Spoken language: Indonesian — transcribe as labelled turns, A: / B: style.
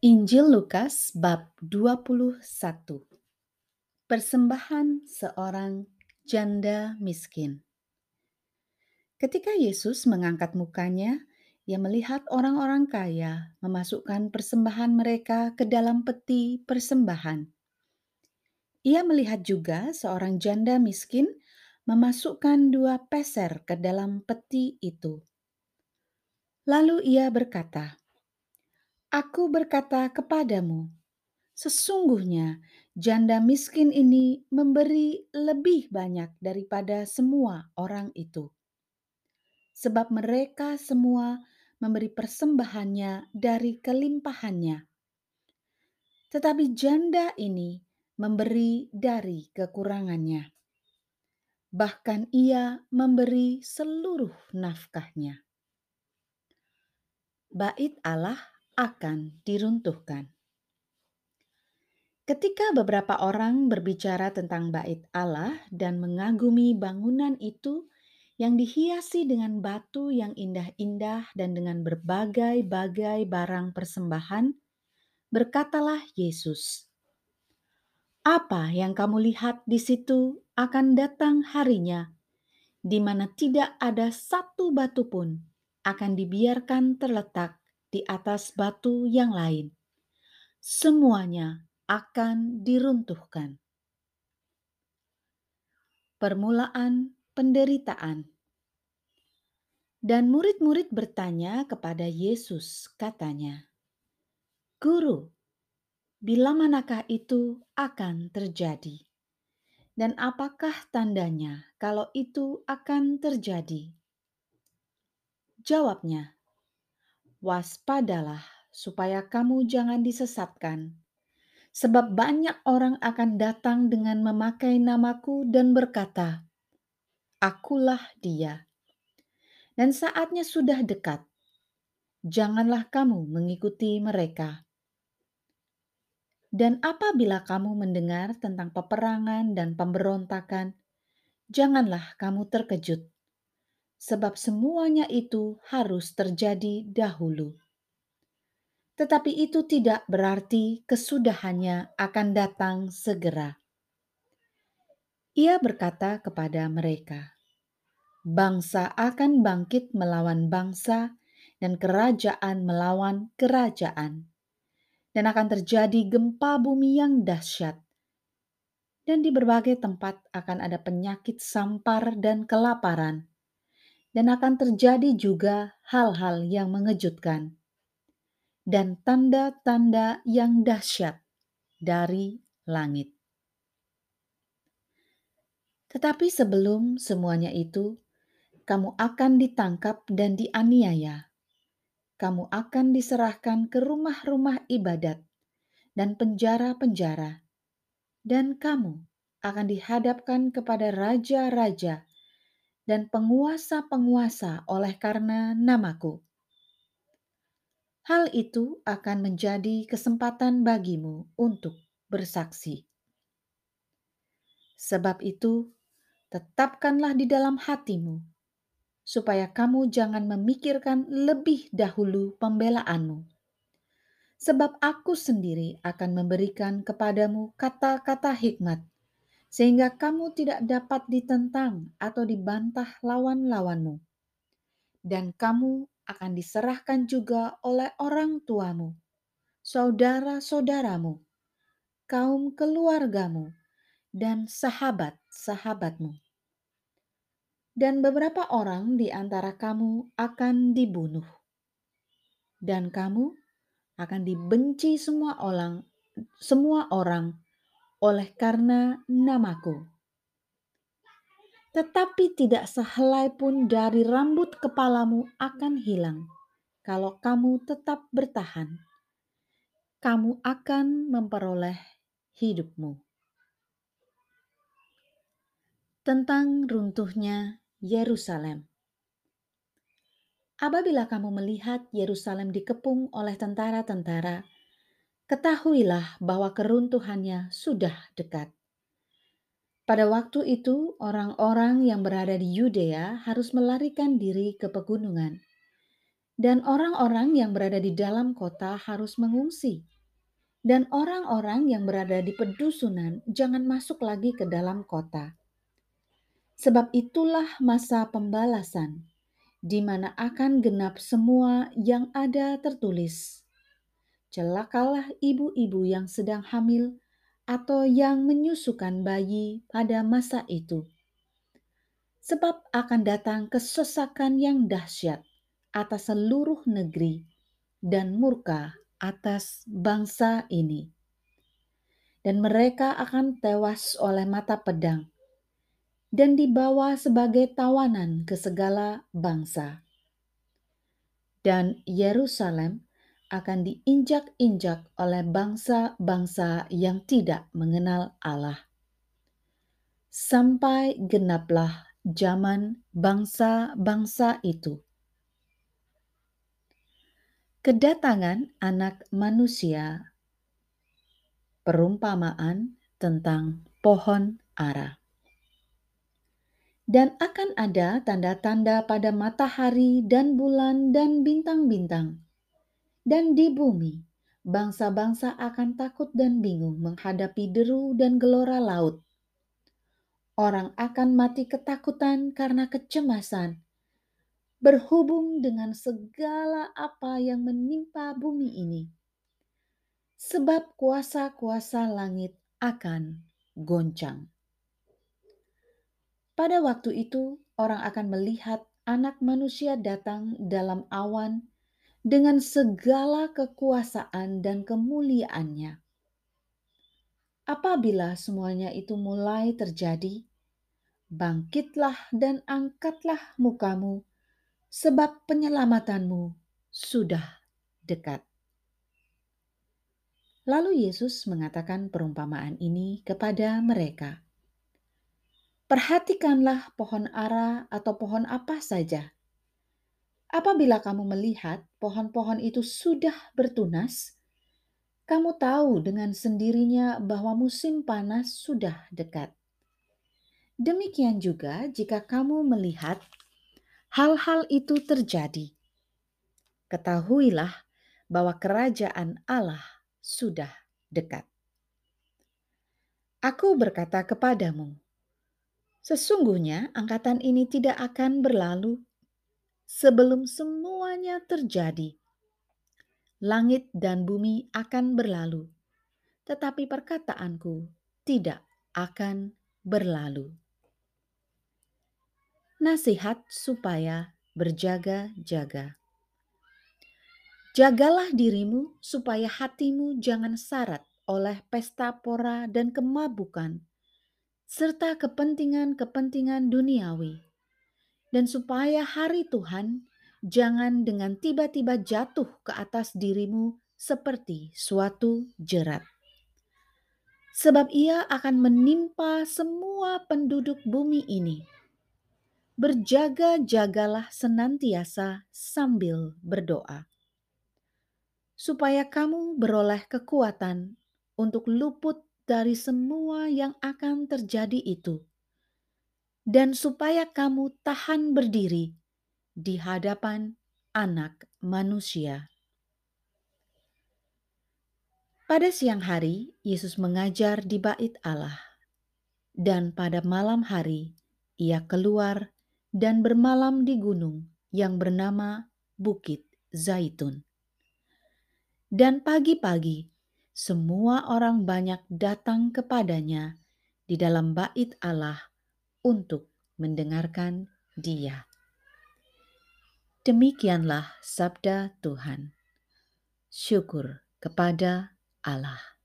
A: Injil Lukas bab 21 Persembahan seorang janda miskin Ketika Yesus mengangkat mukanya, ia melihat orang-orang kaya memasukkan persembahan mereka ke dalam peti persembahan. Ia melihat juga seorang janda miskin memasukkan dua peser ke dalam peti itu. Lalu ia berkata, Aku berkata kepadamu, sesungguhnya janda miskin ini memberi lebih banyak daripada semua orang itu. Sebab mereka semua memberi persembahannya dari kelimpahannya. Tetapi janda ini memberi dari kekurangannya. Bahkan ia memberi seluruh nafkahnya. Bait Allah akan diruntuhkan. Ketika beberapa orang berbicara tentang bait Allah dan mengagumi bangunan itu yang dihiasi dengan batu yang indah-indah dan dengan berbagai-bagai barang persembahan, berkatalah Yesus, "Apa yang kamu lihat di situ akan datang harinya, di mana tidak ada satu batu pun akan dibiarkan terletak di atas batu yang lain. Semuanya akan diruntuhkan. Permulaan penderitaan. Dan murid-murid bertanya kepada Yesus, katanya, "Guru, bila manakah itu akan terjadi? Dan apakah tandanya kalau itu akan terjadi?" Jawabnya, waspadalah supaya kamu jangan disesatkan. Sebab banyak orang akan datang dengan memakai namaku dan berkata, Akulah dia. Dan saatnya sudah dekat. Janganlah kamu mengikuti mereka. Dan apabila kamu mendengar tentang peperangan dan pemberontakan, janganlah kamu terkejut, sebab semuanya itu harus terjadi dahulu tetapi itu tidak berarti kesudahannya akan datang segera. Ia berkata kepada mereka, "Bangsa akan bangkit melawan bangsa, dan kerajaan melawan kerajaan, dan akan terjadi gempa bumi yang dahsyat." Dan di berbagai tempat akan ada penyakit sampar dan kelaparan, dan akan terjadi juga hal-hal yang mengejutkan dan tanda-tanda yang dahsyat dari langit. Tetapi sebelum semuanya itu, kamu akan ditangkap dan dianiaya. Kamu akan diserahkan ke rumah-rumah ibadat dan penjara-penjara, dan kamu akan dihadapkan kepada raja-raja dan penguasa-penguasa oleh karena namaku hal itu akan menjadi kesempatan bagimu untuk bersaksi. Sebab itu, tetapkanlah di dalam hatimu, supaya kamu jangan memikirkan lebih dahulu pembelaanmu. Sebab aku sendiri akan memberikan kepadamu kata-kata hikmat, sehingga kamu tidak dapat ditentang atau dibantah lawan-lawanmu. Dan kamu akan diserahkan juga oleh orang tuamu, saudara-saudaramu, kaum keluargamu, dan sahabat-sahabatmu. Dan beberapa orang di antara kamu akan dibunuh, dan kamu akan dibenci semua orang, semua orang oleh karena namaku tetapi tidak sehelai pun dari rambut kepalamu akan hilang kalau kamu tetap bertahan. Kamu akan memperoleh hidupmu. Tentang runtuhnya Yerusalem. Apabila kamu melihat Yerusalem dikepung oleh tentara-tentara, ketahuilah bahwa keruntuhannya sudah dekat. Pada waktu itu, orang-orang yang berada di Yudea harus melarikan diri ke pegunungan. dan orang-orang yang berada di dalam kota harus mengungsi. Dan orang-orang yang berada di pedusunan jangan masuk lagi ke dalam kota. Sebab itulah masa pembalasan, di mana akan genap semua yang ada tertulis. Celakalah ibu-ibu yang sedang hamil atau yang menyusukan bayi pada masa itu. Sebab akan datang kesesakan yang dahsyat atas seluruh negeri dan murka atas bangsa ini. Dan mereka akan tewas oleh mata pedang dan dibawa sebagai tawanan ke segala bangsa. Dan Yerusalem akan diinjak-injak oleh bangsa-bangsa yang tidak mengenal Allah. Sampai genaplah zaman bangsa-bangsa itu. Kedatangan Anak Manusia, perumpamaan tentang pohon ara. Dan akan ada tanda-tanda pada matahari dan bulan dan bintang-bintang. Dan di bumi, bangsa-bangsa akan takut dan bingung menghadapi deru dan gelora laut. Orang akan mati ketakutan karena kecemasan berhubung dengan segala apa yang menimpa bumi ini. Sebab kuasa-kuasa langit akan goncang. Pada waktu itu, orang akan melihat Anak Manusia datang dalam awan dengan segala kekuasaan dan kemuliaannya. Apabila semuanya itu mulai terjadi, bangkitlah dan angkatlah mukamu sebab penyelamatanmu sudah dekat. Lalu Yesus mengatakan perumpamaan ini kepada mereka. Perhatikanlah pohon ara atau pohon apa saja. Apabila kamu melihat pohon-pohon itu sudah bertunas, kamu tahu dengan sendirinya bahwa musim panas sudah dekat. Demikian juga jika kamu melihat hal-hal itu terjadi, ketahuilah bahwa kerajaan Allah sudah dekat. Aku berkata kepadamu, sesungguhnya angkatan ini tidak akan berlalu sebelum semuanya terjadi. Langit dan bumi akan berlalu, tetapi perkataanku tidak akan berlalu nasihat supaya berjaga-jaga. Jagalah dirimu supaya hatimu jangan syarat oleh pesta pora dan kemabukan, serta kepentingan-kepentingan duniawi, dan supaya hari Tuhan jangan dengan tiba-tiba jatuh ke atas dirimu seperti suatu jerat. Sebab ia akan menimpa semua penduduk bumi ini. Berjaga-jagalah senantiasa sambil berdoa, supaya kamu beroleh kekuatan untuk luput dari semua yang akan terjadi itu, dan supaya kamu tahan berdiri di hadapan Anak Manusia. Pada siang hari, Yesus mengajar di Bait Allah, dan pada malam hari ia keluar dan bermalam di gunung yang bernama Bukit Zaitun. Dan pagi-pagi, semua orang banyak datang kepadanya di dalam bait Allah untuk mendengarkan Dia. Demikianlah sabda Tuhan. Syukur kepada Allah.